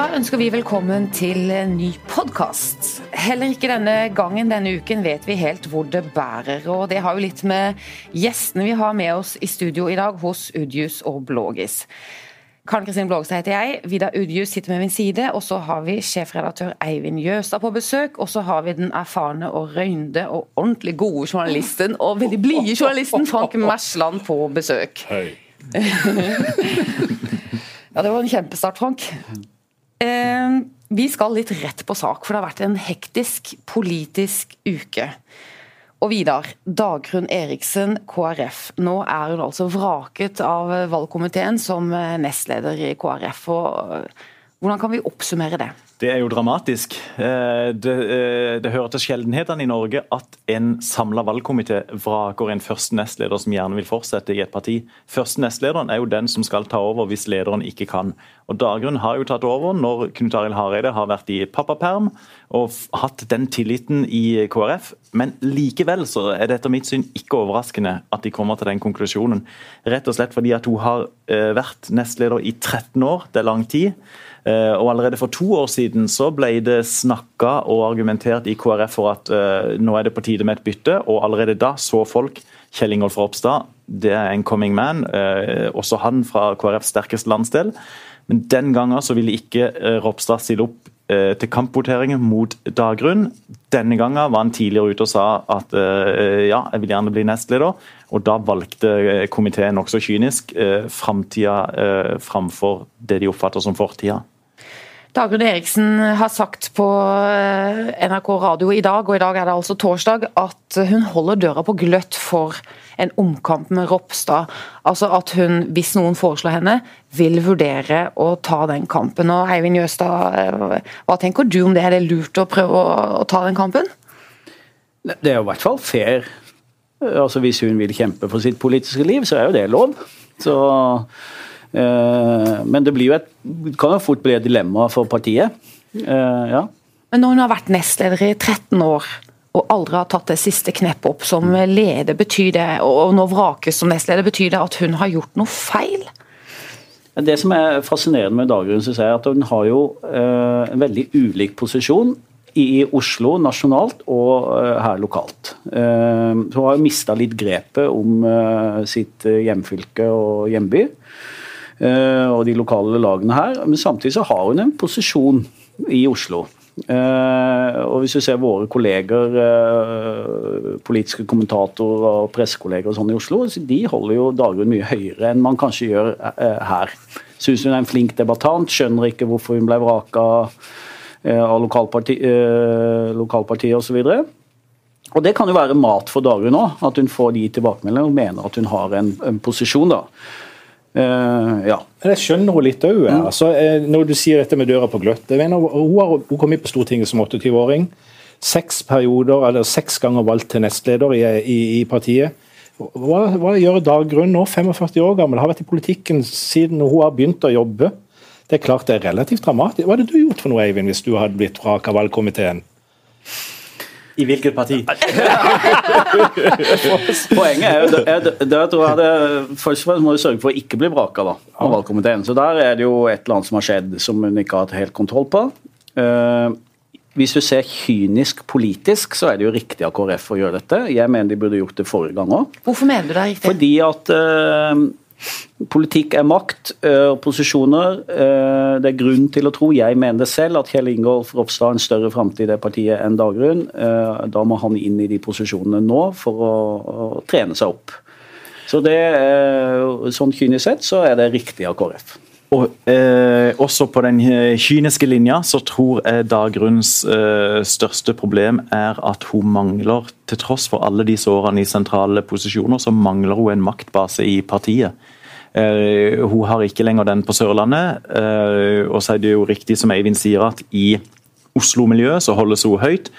Da ønsker vi velkommen til en ny podkast. Heller ikke denne gangen denne uken vet vi helt hvor det bærer. Og det har jo litt med gjestene vi har med oss i studio i dag hos Udjus og Blågis. Karen Kristin Blågstad heter jeg. Vidar Udjus sitter med min side. Og så har vi sjefredaktør Eivind Jøstad på besøk. Og så har vi den erfarne og røynde og ordentlig gode journalisten og veldig blide journalisten Frank Mersland på besøk. Hei. Ja, Det var en kjempestart, Frank. Eh, vi skal litt rett på sak, for det har vært en hektisk politisk uke. Og Vidar, Dagrun Eriksen, KrF. Nå er hun altså vraket av valgkomiteen som nestleder i KrF. og Hvordan kan vi oppsummere det? Det er jo dramatisk. Eh, det, eh, det hører til sjeldenhetene i Norge at en samla valgkomité vraker en første nestleder som gjerne vil fortsette i et parti. Første nestlederen er jo den som skal ta over hvis lederen ikke kan. Og Dagrun har jo tatt over når Knut Arild Hareide har vært i pappaperm og hatt den tilliten i KrF. Men likevel så er det etter mitt syn ikke overraskende at de kommer til den konklusjonen. Rett og slett fordi at hun har eh, vært nestleder i 13 år, det er lang tid. Eh, og Allerede for to år siden så ble det snakka og argumentert i KrF for at uh, nå er det på tide med et bytte, og allerede da så folk Kjell Ingolf Ropstad, det er en coming man, uh, også han fra KrFs sterkeste landsdel. Men den gangen så ville ikke Ropstad stille opp til kampvoteringen mot Dagrun. Denne gangen var han tidligere ute og sa at ja, jeg vil gjerne bli nestleder. Og da valgte komiteen nokså kynisk framtida framfor det de oppfatter som fortida. Dagrun Eriksen har sagt på eh, NRK radio i dag, og i dag er det altså torsdag, at hun holder døra på gløtt for en omkamp med Ropstad. Altså at hun, hvis noen foreslår henne, vil vurdere å ta den kampen. Og Eivind Jøstad, eh, hva tenker du om det? Er det lurt å prøve å, å ta den kampen? Det er jo i hvert fall fair. Altså Hvis hun vil kjempe for sitt politiske liv, så er jo det lov. Så Eh, men det et, kan jo fort bli et dilemma for partiet. Eh, ja. Men når hun har vært nestleder i 13 år og aldri har tatt det siste kneppet opp som leder, betyr det, og nå vrakes som nestleder, betyr det at hun har gjort noe feil? Det som er fascinerende med Dagrun, synes jeg, er at hun har jo eh, en veldig ulik posisjon i Oslo nasjonalt og her lokalt. Hun har mista litt grepet om sitt hjemfylke og hjemby. Eh, og de lokale lagene her. Men samtidig så har hun en posisjon i Oslo. Og hvis du ser våre kolleger, politiske kommentatorer og pressekolleger og sånn i Oslo, de holder jo Dagrun mye høyere enn man kanskje gjør her. Syns hun er en flink debattant, skjønner ikke hvorfor hun ble vraka av lokalparti, lokalpartiet osv. Og, og det kan jo være mat for Dagrun òg, at hun får de tilbakemeldingene og mener at hun har en, en posisjon. da. Uh, ja. Jeg skjønner hun litt òg. Mm. Altså, eh, når du sier dette med døra på gløtt. Mener, hun, har, hun kom inn på Stortinget som 28-åring. Seks perioder, eller seks ganger valgt til nestleder i, i, i partiet. Hva, hva, gjør Dagrun nå, 45 år gammel, har vært i politikken siden hun har begynt å jobbe? Det er klart det er relativt dramatisk. Hva hadde du gjort for noe, Eivind, hvis du hadde blitt fra av valgkomiteen? I hvilket parti? Poenget er jo det, det tror jeg det, Først og fremst må du sørge for å ikke bli vraka av valgkomiteen. Så Der er det jo et eller annet som har skjedd som hun ikke har hatt helt kontroll på. Uh, hvis du ser kynisk politisk, så er det jo riktig av KrF å gjøre dette. Jeg mener de burde gjort det forrige gang òg. Hvorfor mener du det er riktig? Fordi at uh, Politikk er makt og posisjoner. Det er grunn til å tro, jeg mener det selv, at Kjell Ingolf Ropstad har en større framtid i det partiet enn Dagrun. Da må han inn i de posisjonene nå for å trene seg opp. Så det, Sånn kynisk sett så er det riktig av KrF. Og eh, Også på den kyniske linja så tror jeg Dagruns eh, største problem er at hun mangler, til tross for alle disse årene i sentrale posisjoner, så mangler hun en maktbase i partiet. Eh, hun har ikke lenger den på Sørlandet. Eh, og så er det jo riktig som Eivind sier, at i Oslo-miljøet så holdes hun høyt.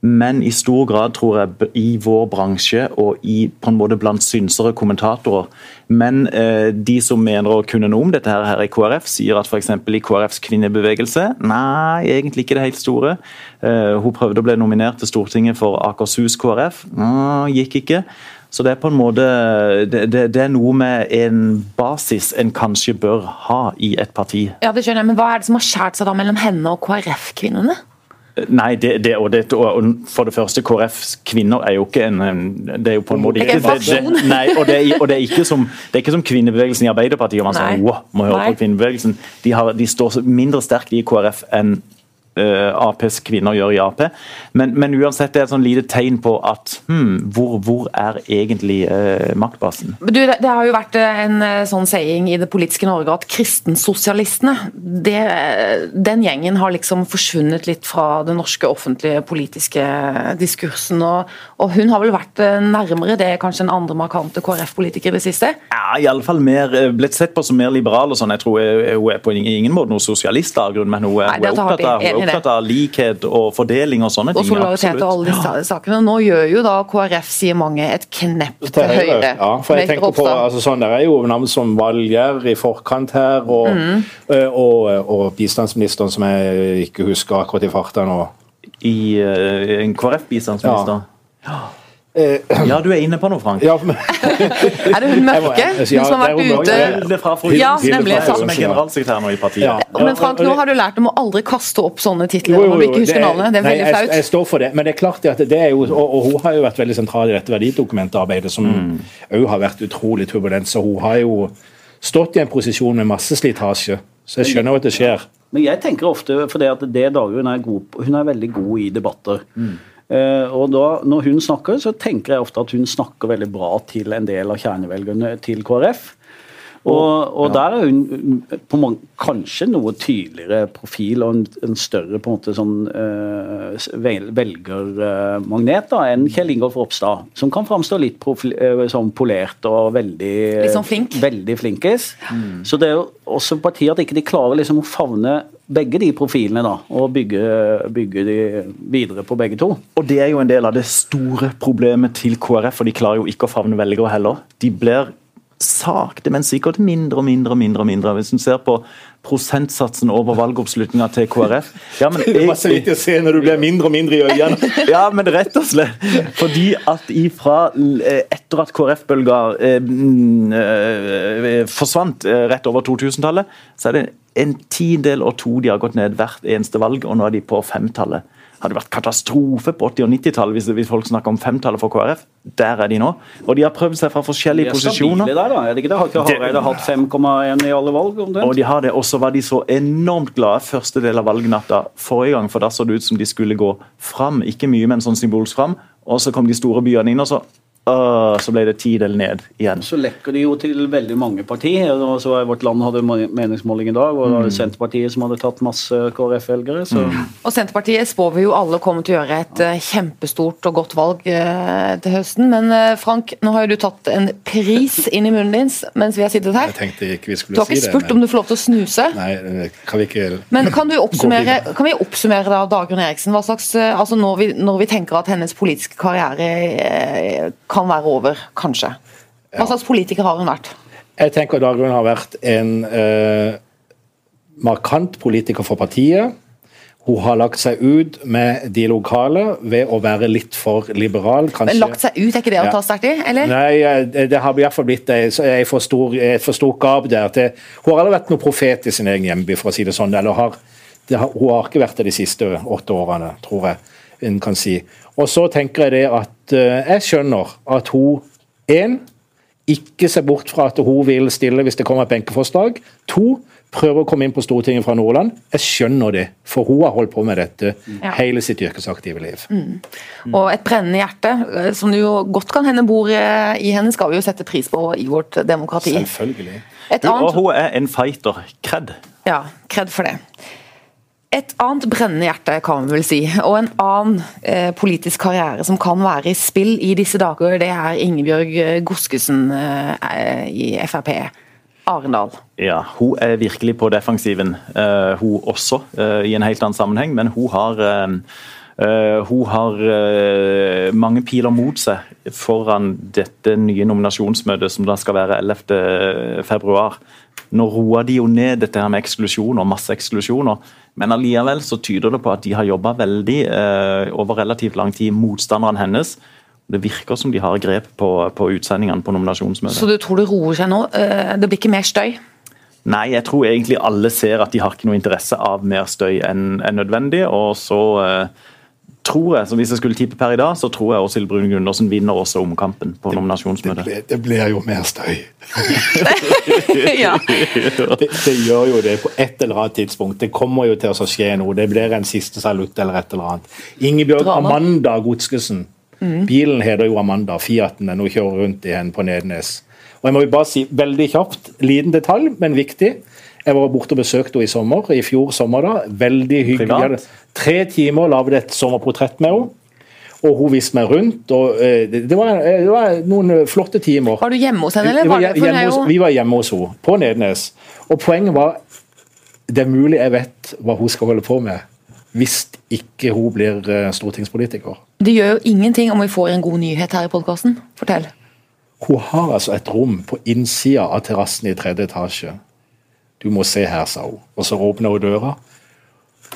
Men i stor grad, tror jeg, i vår bransje og i, på en måte blant synsere kommentatorer. Men eh, de som mener å kunne noe om dette her, her i KrF, sier at f.eks. i KrFs kvinnebevegelse Nei, egentlig ikke det helt store. Eh, hun prøvde å bli nominert til Stortinget for Akershus KrF. Nå, gikk ikke. Så det er på en måte det, det, det, er noe med en basis en kanskje bør ha i et parti. Ja, det skjønner jeg, Men hva er det som har skjært seg da mellom henne og KrF-kvinnene? Nei, det, det, og, det, og, for det første, KrFs kvinner er jo ikke en Det er jo på en måte ikke det, nei, og, det, og det, er ikke som, det er ikke som kvinnebevegelsen i Arbeiderpartiet. man sier, wow, må høre på kvinnebevegelsen. De, har, de står mindre sterkt i KrF enn Aps kvinner gjør i Ap. Men, men, uansett, det er et sånn lite tegn på at hmm, hvor, hvor, er egentlig uh, maktbasen? Du, det, det, har jo vært eh, en sånn saying i det politiske Norge at kristensosialistene, det, den gjengen har liksom forsvunnet litt fra den norske offentlige politiske diskursen. Og, og hun har vel vært nærmere det kanskje enn andre markante KrF-politikere i det siste? Ja, iallfall blitt sett på som mer liberal og sånn. Jeg tror hun er på ingen måte noen sosialist men hun, Nei, hun er opptatt av opptatt av likhet og fordeling og sånne og ting. Og solidaritet og alle disse sakene. Nå gjør jo da KrF, sier mange, et knepp til høyre. Ja, for jeg tenker på, altså sånn, Der er jo navn som Valgerd i forkant her, og, mm. og, og, og, bistandsministeren som jeg ikke husker akkurat i farta nå. I uh, en KrF-bistandsminister? Ja. Eh, ja, du er inne på noe, Frank. Ja, men... er det hun mørke? Hun som har vært ute? Ja, nemlig. Som er generalsekretær nå i partiet. Ja. Men Frank, nå har du lært om å aldri kaste opp sånne titler. Jo, jo, jo, ikke navnet. Det er veldig flaut. Jeg, står for det, men det er klart at det er jo, og, og hun har jo vært veldig sentral i dette verdidokumentarbeidet, som òg mm. har vært utrolig turbulent. Så hun har jo stått i en posisjon med masse slitasje. Så jeg skjønner jo at det skjer. Men jeg tenker ofte, for det at det Dagrun er god på, hun er veldig god i debatter. Mm. Eh, og da, Når hun snakker, så tenker jeg ofte at hun snakker veldig bra til en del av kjernevelgerne til KrF. Og, og der er hun på mange, kanskje noe tydeligere profil og en, en større på en måte sånn uh, velgermagnet uh, enn Kjell Ingolf Ropstad, som kan framstå litt profil, uh, sånn polert og veldig, liksom flink. veldig flinkis. Mm. Så det er jo også partiet at ikke de klarer liksom å favne begge de profilene da, og bygge, bygge, de videre på begge to. Og Det er jo en del av det store problemet til KrF, for de klarer jo ikke å favne velgere heller. De blir sakte, men sikkert mindre og mindre og mindre. og mindre. Hvis du ser på prosentsatsen over valgoppslutninga til KrF ja, men Det var så vidt å se når du blir mindre og mindre i øynene. ja, men rett og slett fordi at ifra eh, etter at KrF-bølga eh, mm, eh, forsvant eh, rett over 2000-tallet, så er det en tidel og to de har gått ned hvert eneste valg, og nå er de på femtallet hadde vært katastrofe på 80- og 90-tallet hvis, hvis, folk snakker om femtallet for KrF. Der er de nå. Og de har prøvd seg fra forskjellige posisjoner. Er der, da. Er det ikke det? Har ikke Hareide hatt 5,1 i alle valg? Omtrent? Og de har det. Og så var de så enormt glade første del av valgnatta forrige gang, for da så det ut som de skulle gå fram. Ikke mye, men sånn symbolsk fram. Og så kom de store byene inn, og så så ble det ti del ned igjen. Så lekker det jo til veldig mange partier. Så Vårt Land hadde meningsmåling i dag, og mm. Senterpartiet som hadde tatt masse KrF-velgere. Mm. Og Senterpartiet spår vi jo alle kommer til å gjøre et uh, kjempestort og godt valg uh, til høsten. Men uh, Frank, nå har jo du tatt en pris inn i munnen din mens vi har sittet her. Jeg tenkte ikke vi skulle si det. Du har ikke spurt men... om du får lov til å snuse? Nei, kan vi ikke Men kan, du oppsummere, kan vi oppsummere da Dagrun Eriksen? Hva slags, altså når vi, når vi tenker at hennes politiske karriere kan kan være over, kanskje. Hva slags politiker har hun vært? Jeg tenker Dagrun har vært en eh, markant politiker for partiet. Hun har lagt seg ut med de lokale ved å være litt for liberal. Kanskje. Men lagt seg ut, er ikke det å ta sterkt i? eller? Nei, det har i hvert fall blitt et for stort gap der. Til, hun har aldri vært noen profet i sin egen hjemby, for å si det sånn. eller har, det har, Hun har ikke vært det de siste åtte årene, tror jeg en kan si. Og så tenker jeg det at uh, jeg skjønner at hun én ikke ser bort fra at hun vil stille hvis det kommer et benkeforslag. To prøver å komme inn på Stortinget fra Nordland. Jeg skjønner det, for hun har holdt på med dette ja. hele sitt yrkesaktive liv. Mm. Og et brennende hjerte, eh, som du jo godt kan hende bor i henne, skal vi jo sette pris på i vårt demokrati. Selvfølgelig. Annet... Og hun er en fighter. Kred. Ja, kred for det. Et annet brennende hjerte, kan vi vel si, og en annen eh, politisk karriere som kan være i spill i disse dager, det er Ingebjørg Godskesen eh, i Frp. Arendal. Ja, hun er virkelig på defensiven, eh, hun også, uh, i en helt annen sammenheng. Men hun har, uh, hun har mange piler mot seg foran dette nye nominasjonsmøtet, som da skal være 11.2. Nå roer de jo ned dette her med eksklusjoner, masse eksklusjoner. Men allikevel så tyder det på at de har jobba veldig eh, over relativt lang tid, motstanderen hennes. Det virker som de har grep på, på utsendingene på nominasjonsmøtet. Så du tror det roer seg nå? Eh, det blir ikke mer støy? Nei, jeg tror egentlig alle ser at de har ikke noe interesse av mer støy enn enn nødvendig. Og så eh, tror jeg, så hvis jeg skulle tippe per i dag, så tror jeg Åshild Brune Gundersen vinner også omkampen på nominasjonsmøtet. Det, det blir jo mer støy. ja. Det, det gjør jo det på et eller annet tidspunkt. Det kommer jo til å skje noe. Det blir en siste salutt eller et eller annet. Ingebjørg Drama. Amanda Godskesen. Bilen heter jo Amanda, Fiaten den hun kjører rundt i den på Nednes. Og jeg må jo bare si, veldig kjapt, liten detalj, men viktig. Jeg var borte og besøkte henne i sommer, i fjor sommer. da, Veldig hyggelig. Privat? Tre timer lagde et sommerportrett med henne. Og hun viste meg rundt. og eh, Det, var, eh, det var noen eh, flotte timer. Var du hjemme hos henne, eller? Vi var, det, hjemme hos, vi var hjemme hos henne, på Nednes. Og poenget var Det er mulig jeg vet hva hun skal holde på med, hvis ikke hun blir stortingspolitiker. Det gjør jo ingenting om vi får en god nyhet her i podkasten. Fortell. Hun har altså et rom på innsida av terrassen i tredje etasje. Du må se her, sa hun. Og så åpna hun døra.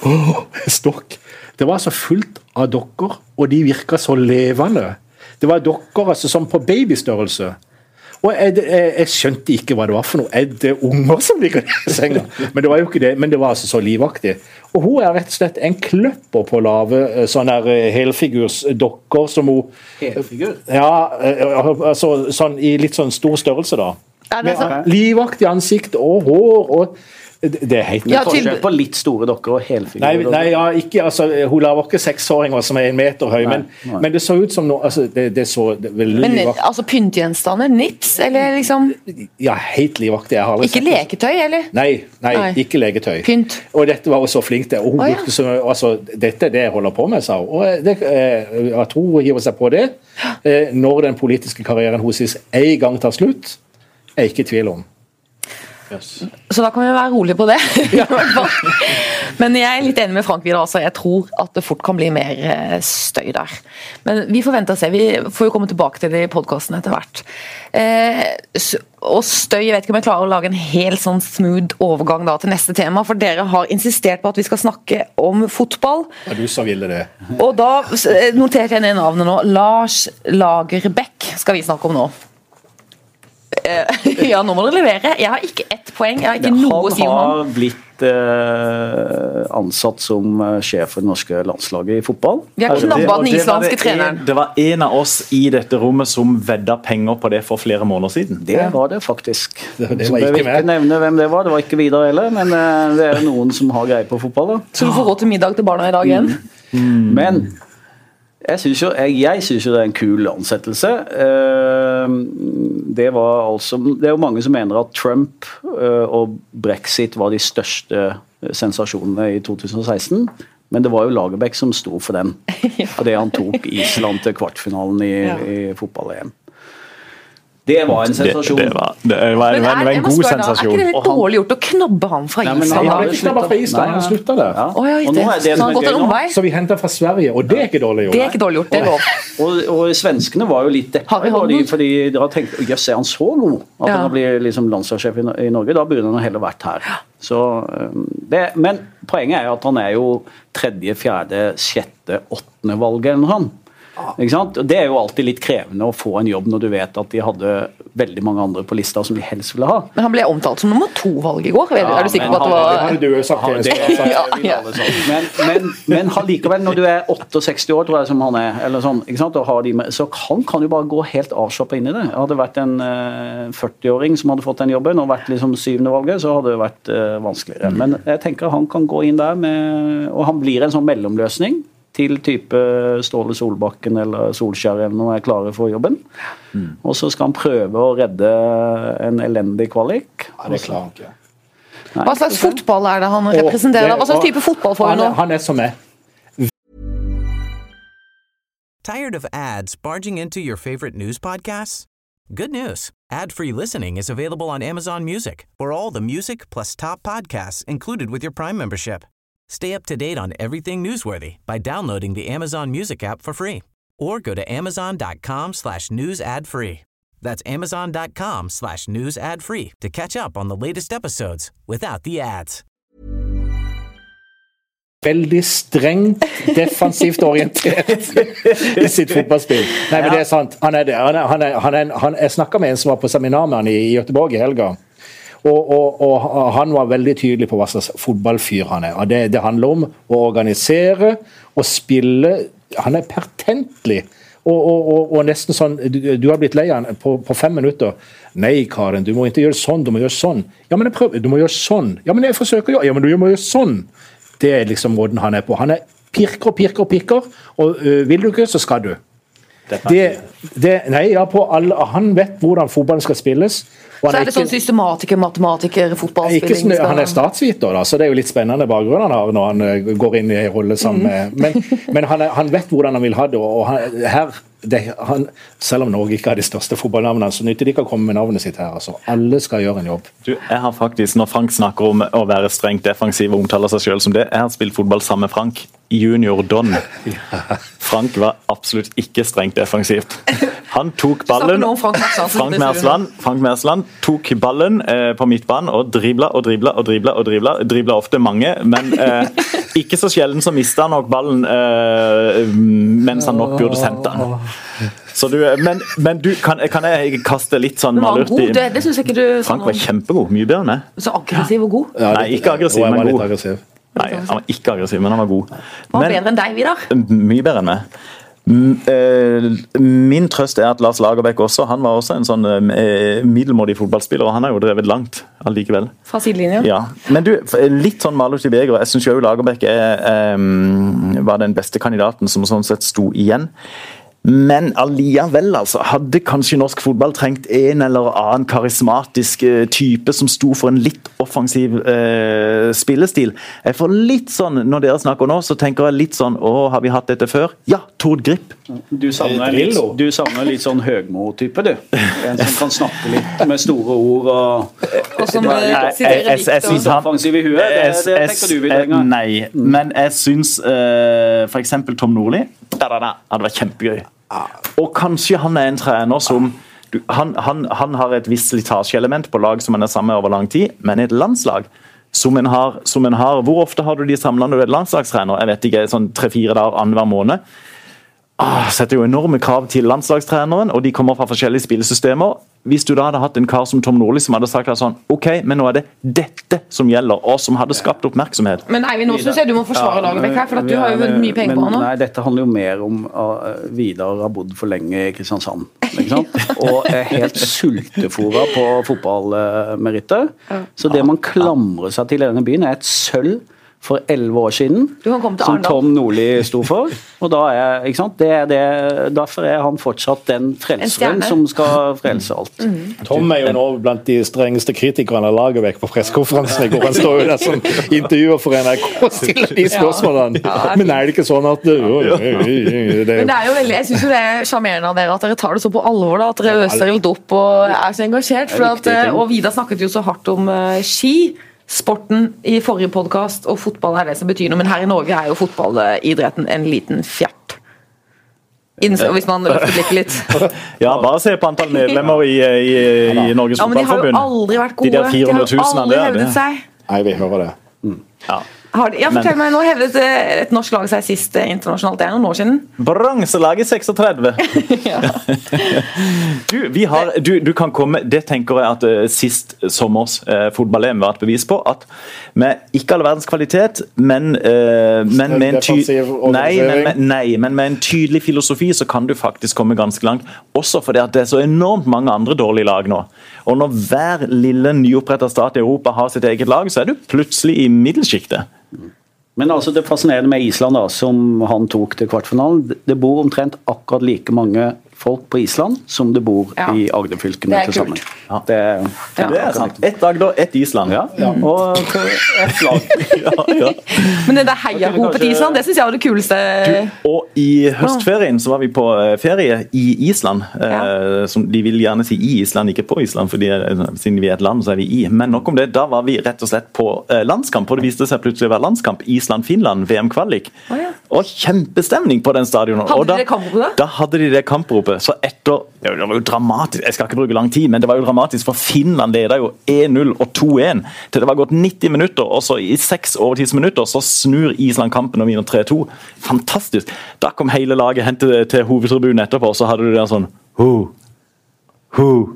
Åh, stokk! Det var altså fullt av dokker, og de virka så levende. Det var dokker altså som på babystørrelse. Og jeg, jeg, jeg skjønte ikke hva det var for noe. Er det unger som ligger i senga? Men det var jo ikke det, men det var altså så livaktig. Og hun er rett og slett en kløpper på å lage eh, sånne eh, helfigursdokker som hun Helfigur? ja, eh, altså sånn i litt sånn stor størrelse, da. Med sant. livaktig ansikt og hår og Det er helt Ja, Forskjell på litt store dokker og helfigurer. Nei, nei ja, ikke, altså, hun lager ikke seksåringer som er en meter høy, men, nei. men det så ut som noe altså, det, det så det, veldig Men livaktig altså pyntegjenstander? Nips? Eller liksom Ja, helt livaktig. Jeg har aldri Ikke leketøy, eller? Nei, nei, Nei. ikke leketøy. Pynt. Og dette var hun så flink til. Og hun Å, ja. brukte så, altså, dette er det jeg holder på med, sa hun. Og det, eh, at hun hiver seg på det eh, når den politiske karrieren hennes en gang tar slutt, er jeg ikke i tvil om. Så da kan vi være rolige på det. Men jeg er litt enig med Frank videre. Altså. Jeg tror at det fort kan bli mer eh, støy der. Men vi får vente og se. Vi får jo komme tilbake til det i podkasten etter hvert. Eh, og støy, jeg vet ikke om jeg klarer å lage en helt sånn smooth overgang da til neste tema. For dere har insistert på at vi skal snakke om fotball. Ja, du sa ville det. Og da eh, noterte jeg ned navnet nå. Lars Lagerbäck skal vi snakke om nå. Eh, ja, nå må dere levere. Jeg har ikke ett poeng. Jeg har ikke noe å si om han han. har blitt eh, ansatt som eh, sjef for det norske landslaget i fotball. Vi har knabba den islandske treneren. Det var en av oss i dette rommet som vedda penger på det for flere måneder siden. Det var det faktisk. Det- det var ikke ikke nevne hvem det var. Det var ikke Vidar heller, men eh, det er noen som har greie på fotball. da. Så du får råd til middag til barna i dag igjen? Men jeg syns jo, jo det er en kul ansettelse. Eh, Det, var altså, det er jo mange som mener at Trump eh, og brexit var de største eh, sensasjonene i 2016. Men det var jo Lagerbäck som sto for den. Fordi han tok Island til kvartfinalen i, i fotball-EM. Det var en sensasjon. det, var, det, var, det, var, det var er- jeg en god spørre deg, Er sensasjon. ikke det litt dårlig gjort å knabbe han fra Nei, men han ble knabba fra han slutta der. Ja. Oh, ja, Og er det Så han har gått en omvei? Så vi henter fra Sverige, og det er ikke dårlig gjort. Det er ikke dårlig gjort, det er lov. Og, og svenskene var jo litt Harry fordi, fordi de har tenkt jøss, er han så god at Ja. han blir liksom landslagssjef i, i Norge? Da burde han heller vært her. Så, det, men poenget er jo at han er jo tredje, fjerde, sjette, åttende valget eller noe sånt. Ikke sant? Det er jo alltid litt krevende å få en jobb når du vet at de hadde veldig mange andre på lista som de helst ville ha. Men han ble omtalt som nummer to-valg i går. Ja, er du sikker på at det han- var Det du jo sagt. Ja, det sagt, Ja, ja. Men, men, men likevel, når du er 68 år, tror jeg som han er, eller sånn, ikke sant? Og har de med, så han kan jo bare gå helt avslappa inn i det. Hadde det vært en uh, 40-åring som hadde fått den jobben, og vært liksom syvende valget, så hadde det vært uh, vanskeligere. Men jeg tenker han kan gå inn der med Og han blir en sånn mellomløsning til type Ståle Solbakken eller Solskjær eller noe er klare for jobben. Og så skal han prøve å redde en elendig kvalik. Ja, det klarer han ikke. Nei, Hva slags fotball er det han Og representerer? det- Hva slags type fotball får han, nå? han er som meg. Tired of ads barging into your favorite news podcasts? Good news. Ad-free listening is available on Amazon Music for all the music plus top podcasts included with your Prime membership. Stay up to date on everything newsworthy by downloading the Amazon Music app for free or go to amazon.com slash news ad free. That's amazon.com slash news ad free to catch up on the latest episodes without the ads. veldig strengt defensivt orientert i sitt fotballspill. Nei, men det er sant. Han er det. Han er, han er, han er, han, jeg snakka med en som var på seminar med han i, i Göteborg i helga. Og, og, og, han var veldig tydelig på hva slags fotballfyr han er. Det, det handler om å organisere og spille. Han er pertentlig. Og, og, nesten sånn Du, du har blitt lei han på, på, fem minutter. 'Nei, Karen, du må ikke gjøre sånn, du må gjøre sånn.' 'Ja, men jeg prøver. Du må gjøre sånn.' 'Ja, men jeg forsøker å Ja, men du må gjøre sånn.' Det er liksom måten han er på. Han er pirker og pirker og pirker, og øh, vil du ikke, så skal du. Det, det, nei, ja, alle, han vet hvordan fotballen skal spilles. Så er det sånn systematiker, matematiker, fotballspilling? han er statsviter, da, så det er jo litt spennende bakgrunn han har når han øh, går inn i en rolle sammen med mm. Men, men han, er, han, vet hvordan han vil ha det. og han, her det, han, selv om Norge ikke har de største fotballnavnene, så nytter det ikke å komme med navnet sitt her. altså. Alle skal gjøre en jobb. Du, jeg har faktisk, Når Frank snakker om å være strengt defensiv og omtaler seg selv som det, jeg har spilt fotball sammen med Frank. Junior Don. Frank var absolutt ikke strengt defensivt. Han tok ballen Frank Mersland, Frank Mersland tok ballen eh, på midtbanen og dribla og dribla og dribla. og dribla, dribla ofte mange, men eh, ikke så sjelden så mista han nok ballen eh, mens han nok burde sendt den. Du, men, men du, kan, kan, jeg kaste litt sånn malurt i det, det ikke du Frank var kjempegod. Mye bedre enn meg. Så aggressiv og god? Ja, Nei, ikke aggressiv, men god. Nei, Han var ikke aggressiv, men han var god. Han var bedre enn deg, Vidar? Mye bedre enn meg. Eh, min trøst er at Lars Lagerbäck også han var også en sånn eh, middelmådig fotballspiller, og han har jo drevet langt allikevel. Fra sidelinja? Ja. Men du, litt sånn malurt i begeret. Jeg syns jo Lagerbäck er, um, var den beste kandidaten som sånn sett sto igjen. Men alliavel altså, hadde kanskje norsk fotball trengt en eller annen karismatisk uh, type som sto for en litt offensiv eh, spillestil. Jeg får litt sånn, Når dere snakker nå, så tenker jeg litt sånn Å, har vi hatt dette før? Ja, Tord Grip. Du savner litt, du savner litt sånn Høgmo-type, du. En som kan snakke litt med store ord og, og som sitter litt offensiv i huet. Det, det tenker du, Vidar. Nei, men jeg syns eh, f.eks. Tom Nordli hadde vært kjempegøy. Og kanskje han er en trener som du, han, han, han, har et visst slitasjeelement på lag som han er sammen med over lang tid, men et landslag som en har, som en har Hvor ofte har du de samla når du er landslagstrener? Jeg vet ikke, sånn tre-fire dager annenhver måned. Ah, setter jo enorme krav til landslagstreneren, og de kommer fra forskjellige spillesystemer. Hvis du da hadde hatt en kar som Tom Nordli som hadde sagt sånn OK, men nå er det dette som gjelder, og som hadde skapt oppmerksomhet. Men Eivind, nå syns jeg du må forsvare ja, Lagerbäck her, for at du har jo vunnet mye penger på han nå. Nei, dette handler jo mer om uh, Vidar har bodd for lenge i Kristiansand, ikke sant? Og er helt sultefòra på fotballmeritter. Så det man klamrer seg til i denne byen, er et sølv for elleve år siden, som Tom Nordli sto for. Og da er, ikke sant? Det er det, Derfor er han fortsatt den frelseren som skal frelse alt. Mm. Tom er jo nå blant de strengeste kritikerne av Lagerbäck på pressekonferansen i går. Han står jo der som intervjuer for NRK og stiller de spørsmålene. Men er det ikke sånn at det, det Men det er jo veldig, Jeg syns det er sjarmerende av dere at dere tar det så på alvor. da, At dere øser helt opp og er så engasjert. For at, og Vida snakket jo så hardt om uh, ski sporten i forrige podkast, og fotball er det som betyr noe. Men her i Norge er jo fotballidretten en liten fjert. Hvis man løfter blikket litt. Ja, bare se på antall medlemmer i, i, i Norges ja, Fotballforbund. De har jo aldri vært gode. De der 400 000 de har aldri hevdet seg. Nei, vi hører det. Mm. Ja. De, ja, fortell meg, Nå hevdet et norsk lag seg sist internasjonalt. Det er noen år siden. Bronselaget 36. du, har, du, du, kan komme Det tenker jeg at uh, sist sommers uh, fotball-EM var et bevis på. At med ikke all verdens kvalitet, men, uh, men, med ty, nei, men, nei, men med en tydelig filosofi så kan du faktisk komme ganske langt. Også fordi at det er så enormt mange andre dårlige lag nå. Og når hver lille nyoppretta stat i Europa har sitt eget lag, så er du plutselig i middelsjiktet. Men altså det fascinerende med Island, da, som han tok til kvartfinalen, det bor omtrent akkurat like mange folk på Island som det bor ja. i Agder-fylkene til sammen. Ja. Det, ja. det, er sant. Ett Agder, ett Island. Ja, Og ett lag. Men det der heiahopet til Island, det syns jeg var det kuleste. Du, og i høstferien så var vi på eh, ferie i Island. Eh, som De vil gjerne si i Island, ikke på Island, fordi eh, siden vi er et land, så er vi i. Men nok om det. Da var vi rett og slett på eh, landskamp, og det viste seg plutselig å være landskamp. Island-Finland, VM-kvalik. Oh, og kjempestemning på den stadionet. Hadde de det kampropet? Da hadde de det kampropet mesterskapet, så etter Det var jo dramatisk, jeg skal ikke bruke lang tid, men det var jo dramatisk, for Finland leda jo 1-0 og 2-1 til det var gått 90 minutter, og så i seks overtidsminutter så snur Island kampen og vinner 3-2. Fantastisk. Da kom hele laget hen til, til hovedtribunen etterpå, og så hadde du der sånn oh. Ho,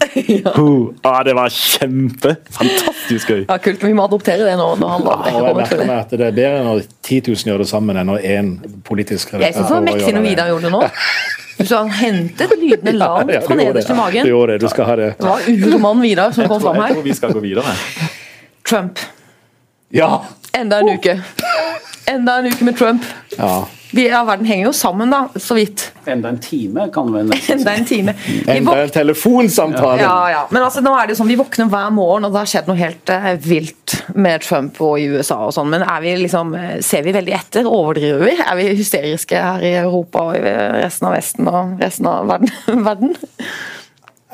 ho. Ah, det var kjempe! Fantastisk gøy. Ja, Kult. Vi må adoptere det nå. når han ja, jeg merker meg at Det er bedre når 10 000 gjør det sammen, enn når én politisk Jeg syns det var mektig når Vidar gjorde det nå. Så han hentet lydene langt ja, ja, fra nederst i magen. Du gjorde det, du skal ha det. Det var urmann Vidar som kom fram her. Jeg tror vi skal gå videre. Trump. Ja! Enda en uke. Enda en uke med Trump. Ja. Vi, ja, verden henger jo sammen, da, så vidt. Enda en time, kan vi nesten si. Enda en time. Enda en telefonsamtale! Ja, ja. Men altså, nå er det jo sånn, vi våkner hver morgen, og det har skjedd noe helt uh, vilt med Trump og i USA og sånn. Men er vi liksom, eh, ser vi veldig etter? Overdriver vi? Er vi hysteriske her i Europa og i resten av Vesten og resten av verden? verden?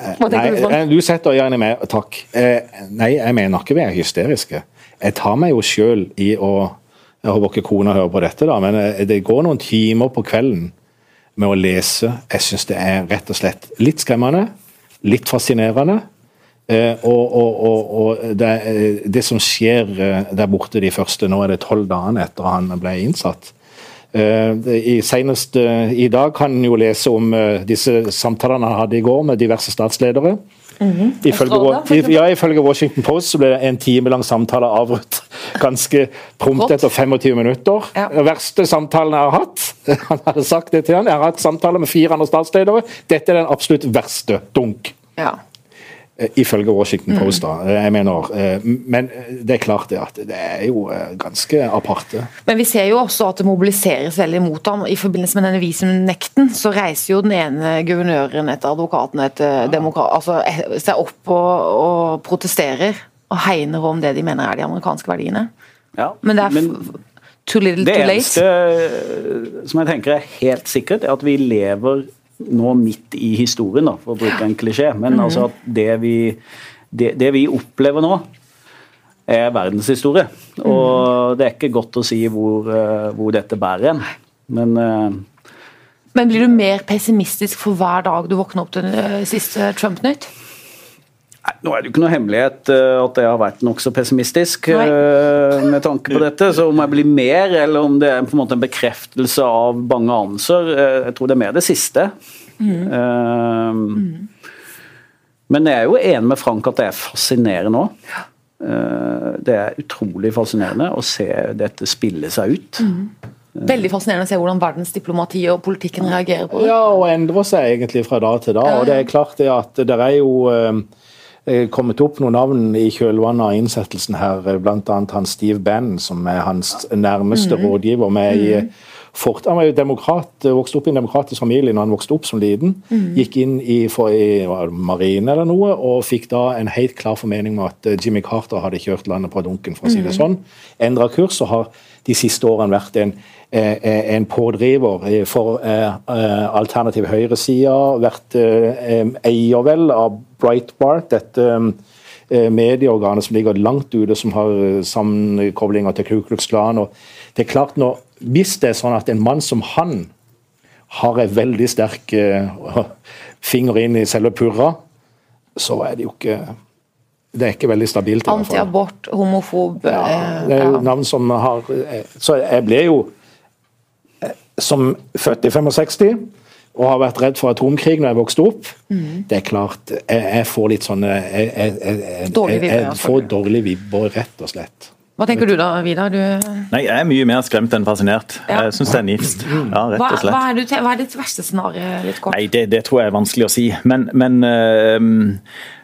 Nei, du, eh, du setter gjerne med Takk. Eh, nei, jeg mener ikke vi er hysteriske. Jeg tar meg jo sjøl i å jeg håper ikke kona hører på dette, da, men eh, det går noen timer på kvelden med å lese. Jeg syns det er rett og slett litt skremmende, litt fascinerende. Eh, og, og, og, og det, eh, det, som skjer der borte de første nå er det tolv dagene etter han ble innsatt. I, senest i dag kan en jo lese om disse samtalene han hadde i går med diverse statsledere. Mm -hmm. ifølge, ja, ifølge Washington Post så ble det en time lang samtale avbrutt ganske prompt etter 25 minutter. Ja. Den verste samtalen jeg har hatt. Han hadde sagt det til han. Jeg har hatt samtaler med fire andre statsledere. Dette er den absolutt verste. Dunk. Ja. Eh, ifølge Washington Post, da. Eh, jeg mener, eh, Men det er klart det at det er jo ganske aparte. Men vi ser jo også at det mobiliseres veldig mot ham. I forbindelse med denne visumnekten så reiser jo den ene guvernøren etter advokaten etter demokrat, altså, seg opp og, og, protesterer og hegner om det de mener er de amerikanske verdiene. Ja, men det er men too little too late. Det eneste som jeg tenker er helt sikkert, er at vi lever nå midt i historien, da, for å bruke en klisjé. Men mm. altså at det vi, det, det vi opplever nå, er verdenshistorie. Og det er ikke godt å si hvor, eh, hvor dette bærer en. Men uh, men blir du mer pessimistisk for hver dag du våkner opp til siste Trump-nytt? Nei, Nå er det jo ikke noe hemmelighet at jeg har vært nokså pessimistisk Nei. med tanke på dette. Så om jeg blir mer, eller om det er på en måte en bekreftelse av bange anelser, jeg tror det er mer det siste. Mm. mm. Men jeg er jo enig med Frank at det er fascinerende òg. Det er utrolig fascinerende å se dette spille seg ut. Mm. Veldig fascinerende å se hvordan verdens diplomati og politikken reagerer på det. Ja, og endrer seg egentlig fra dag til dag. og det er klart det at det er jo kommet opp noen navn i kjølvannet av innsettelsen her, bl.a. han Steve Bannon, som er hans nærmeste mm. rådgiver. med i mm Fort, han var jo demokrat, vokste opp i en demokratisk familie når han vokste opp som liten. Mm. Gikk inn i, for, i marine eller noe, og fikk da en helt klar formening med at eh, Jimmy Carter hadde kjørt landet på dunken, for å si det mm. sånn. Endra kurs og har de siste årene vært en, eh, eh, en pådriver for alternativ høyreside. Vært eier vel av Breitbart, dette medieorganet som ligger langt ute, som har sammenkoblinger til Ku Klux Klan. og det er klart når hvis det er sånn at en mann som han har en veldig sterk uh, finger inn i selve purra, så er det jo ikke det er ikke veldig stabilt. Antiabort, homofob ja, eh, Det er jo navn som har eh, Så jeg ble jo, som født i 65 og har vært redd for atomkrig når jeg vokste opp. Mm. Det er klart, jeg, jeg får litt sånne Jeg, jeg, jeg, jeg får dårlige vibber, rett og slett. Hva tenker du da, Vidar? Du... Nei, Jeg er mye mer skremt enn fascinert. Ja. Jeg syns det er nifst. Ja, rett og slett. Hva, hva, er, du, hva er, ditt verste scenario? litt kort? Nei, det, det, tror jeg er vanskelig å si. Men, men uh,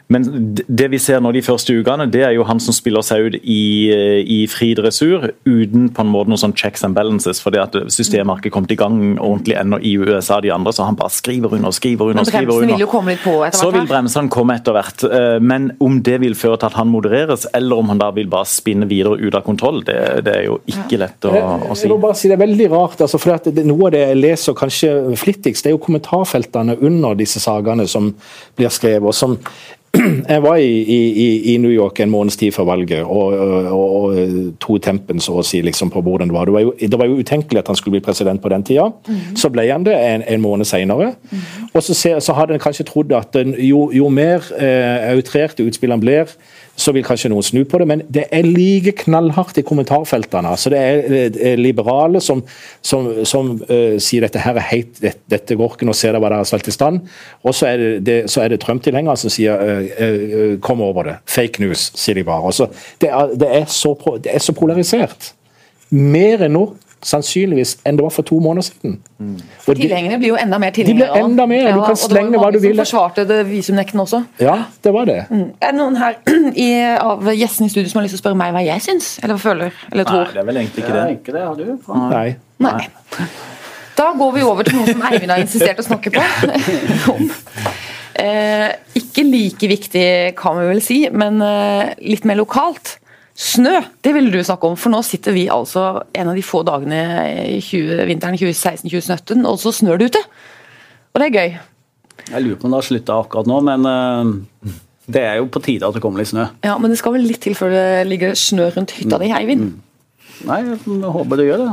men det vi ser nå de første ukene, det er jo han som spiller seg ut i, eh, i fri dressur uten på en måte noen sånn checks and balances, fordi at systemet har ikke kommet i gang ordentlig ennå i USA de andre, så han bare skriver under og skriver under. og skriver under. Vil jo komme litt på etter hvert, så vil bremsene komme etter hvert. Eh, men om det vil føre til at han modereres, eller om han da vil bare spinne videre ut av kontroll, det, det er jo ikke lett å, å si. Jeg må bare si Det er veldig rart, altså, for det, noe av det jeg leser kanskje flittigst, det er jo kommentarfeltene under disse sakene som blir skrevet. og som jeg var i, i, i, New York en måneds tid før valget og, og, og to tempen så å si liksom på hvordan det var. Det var, jo, det var jo utenkelig at han skulle bli president på den tida. Mm. Så ble han det en, en måned senere. Mm. Og så, så, hadde en kanskje trodd at jo, jo mer eh, outrerte utspillene blir, så vil kanskje noen snu på det, men det er like knallhardt i kommentarfeltene. altså Det er liberale som, som, som uh, sier dette her er heit, dette, dette går ikke, nå ser dere hva dere har stelt i stand. Og så er det, det, det Trump-tilhengere som sier uh, uh, kom over det. Fake news, sier de bare. Altså, det, er, det, er så, det er så polarisert. Mer enn nå sannsynligvis enn det var for to måneder siden. Mm. Tilhengerne blir jo enda mer tilhengere. De blir enda mer, du kan slenge hva du vil. Det var mange som forsvarte det visumnekten også. Ja, det var det. Mm. Er det noen her i, av gjestene i studio som har lyst til å spørre meg hva jeg syns, eller føler, eller tror? Nei, det er vel egentlig ikke det. Ikke det, har du? Nei. Nei. Da går vi over til noe som Eivind har insistert å snakke på. Eh, ikke like viktig, kan vi vel si, men eh, litt mer lokalt. Snø, det ville du snakke om, for nå sitter vi altså en av de få dagene i 20, vinteren 2016-2017, og så snør det ute. Og det er gøy. Jeg lurer på om det har slutta akkurat nå, men uh, det er jo på tide at det kommer litt snø. Ja, Men det skal vel litt til før det ligger snø rundt hytta di, Eivind? Mm. Nei, jeg håper det gjør det.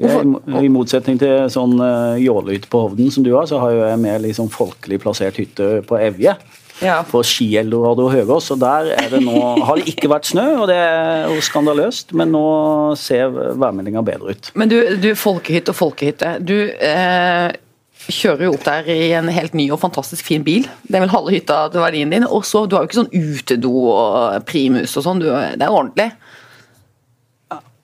Jeg, I motsetning til sånn uh, jålehytte på Hovden som du har, så har jeg mer liksom folkelig plassert hytte på Evje ja. på Ski-Eldorado Høgås. og Der er det nå, har det ikke vært snø, og det er jo skandaløst, men nå ser værmeldinga bedre ut. Men du, du folkehytte og folkehytte. Du eh, kjører jo opp der i en helt ny og fantastisk fin bil. Det er vel halve hytta til verdien din. Og så, Du har jo ikke sånn utedo og primus og sånn, det er ordentlig.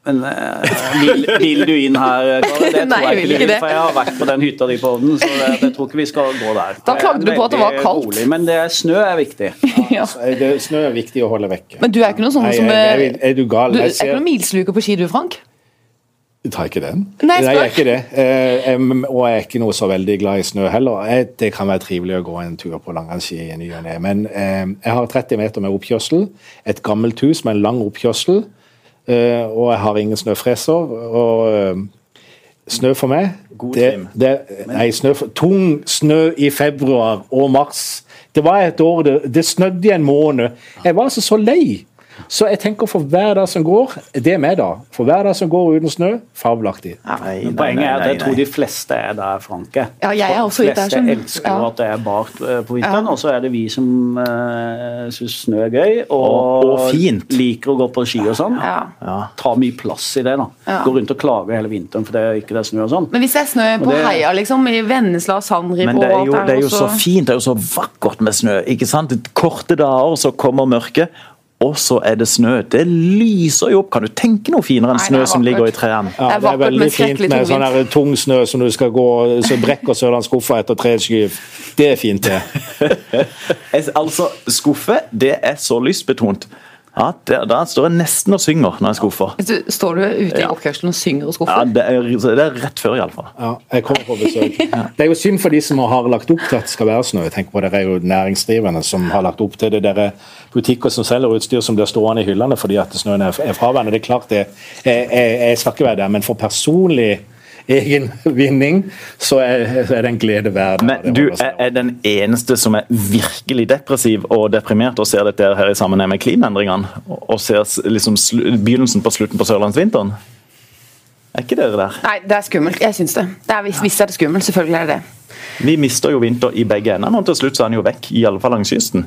Men uh, vil, vil, du inn her, Kari? Det Nei, jeg ikke det. For jeg har vært på den hytta di på Ovnen, så det, jeg tror ikke vi skal gå der. Da klagde du på at det var kaldt. Rolig, men det, snø er viktig. ja. det, snø er viktig å holde vekke. Men du er ikke noe sånn som er, er, er, du gal? Du, er ikke noen milsluker på ski, du, Frank? Jeg tar ikke den. Nei, jeg er ikke det. Eh, og jeg er ikke noe så veldig glad i snø heller. Jeg, det kan være trivelig å gå en tur på langrennsski i ny og ne. Men eh, jeg har 30 meter med oppkjørsel. Et gammelt hus med en lang oppkjørsel. Eh, og jeg har ingen snøfreser. og eh, Snø for meg det, det, Nei, snø for, tung snø i februar og mars. Det var et år det, det snødde i en måned. Jeg var altså så lei. Så jeg tenker for hver dag som går, det er meg, da. For hver dag som går uten snø, fabelaktig. Ja, poenget er at jeg tror de fleste er der, Franke. Ja, jeg er også de fleste der, elsker ja. at det er bart eh, på vinteren, og så er det vi som uh, syns snø er gøy og, og, og, fint. liker å gå på ski og sånn. Ja. Tar mye plass i det. da. Går rundt og klager hele vinteren for det er ikke det er snø og sånn. Men hvis det er snø på det... Heia, liksom, i Vennesla, Sandrip Men det er jo, det er jo så fint, det er jo så vakkert med snø. ikke sant? Korte dager, så kommer mørket og så er det snø. Det lyser jo opp. Kan du tenke noe finere enn snø som ligger i trærne? Ja, det er veldig fint med sånn der tung snø som du skal gå så brekker Sørlands skuffa etter tre skyv. Det er fint, det. altså, skuffe, det er så lystbetont. Ja, der, der, står jeg nesten og synger når jeg skuffer. Står du ute i oppkjørselen og synger og skuffer? Ja, det er, det er rett før, iallfall. Ja, jeg kommer på besøk. Det er jo synd for de som har lagt opp til at det skal være snø. Tenker på Det er jo næringsdrivende som har lagt opp til det. Dere butikker som selger utstyr som blir stående i hyllene fordi at snøen er fraværende. Det er klart det, jeg, jeg, jeg skal ikke være der, men for personlig egen vinning, så er, så er det en glede verden. Men du er den eneste som er virkelig depressiv og deprimert og ser dette her i sammenheng med klimaendringene? Og ser liksom begynnelsen på slutten på sørlandsvinteren? Er ikke dere der? Nei, det er skummelt. Jeg syns det. det er, hvis er det skummelt, selvfølgelig er det det. Vi mister jo vinter i begge ender, og til slutt så er den jo vekk, i alle fall langs kysten.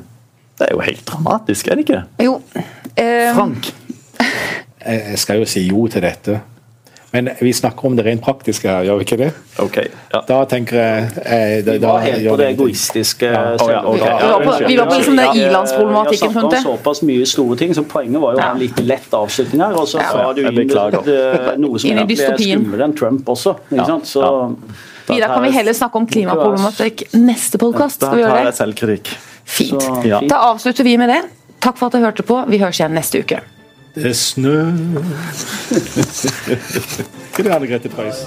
Det er jo helt dramatisk, er det ikke? Jo. Um... Frank? Jeg skal jo si jo til dette. Men vi snakker om det rent praktiske her, gjør vi ikke det? Ok, ja. Da tenker jeg eh, da, Vi var helt på det egoistiske ja. Oh, ja, okay. vi, var på, vi var på liksom den ilandsproblematikken. Vi har snakket om såpass mye store ting, så poenget var jo å ha en litt lett avslutning her. Og så sa du inn noe som egentlig er skumlere enn Trump også. ikke sant? Så, Vidar, kan vi heller snakke om klimaproblematikk neste podkast? Da tar jeg selvkritikk. Fint. Da avslutter vi med det. Takk for at du hørte på. Vi høres igjen neste uke. Det snør Hva er det, Grete Preus?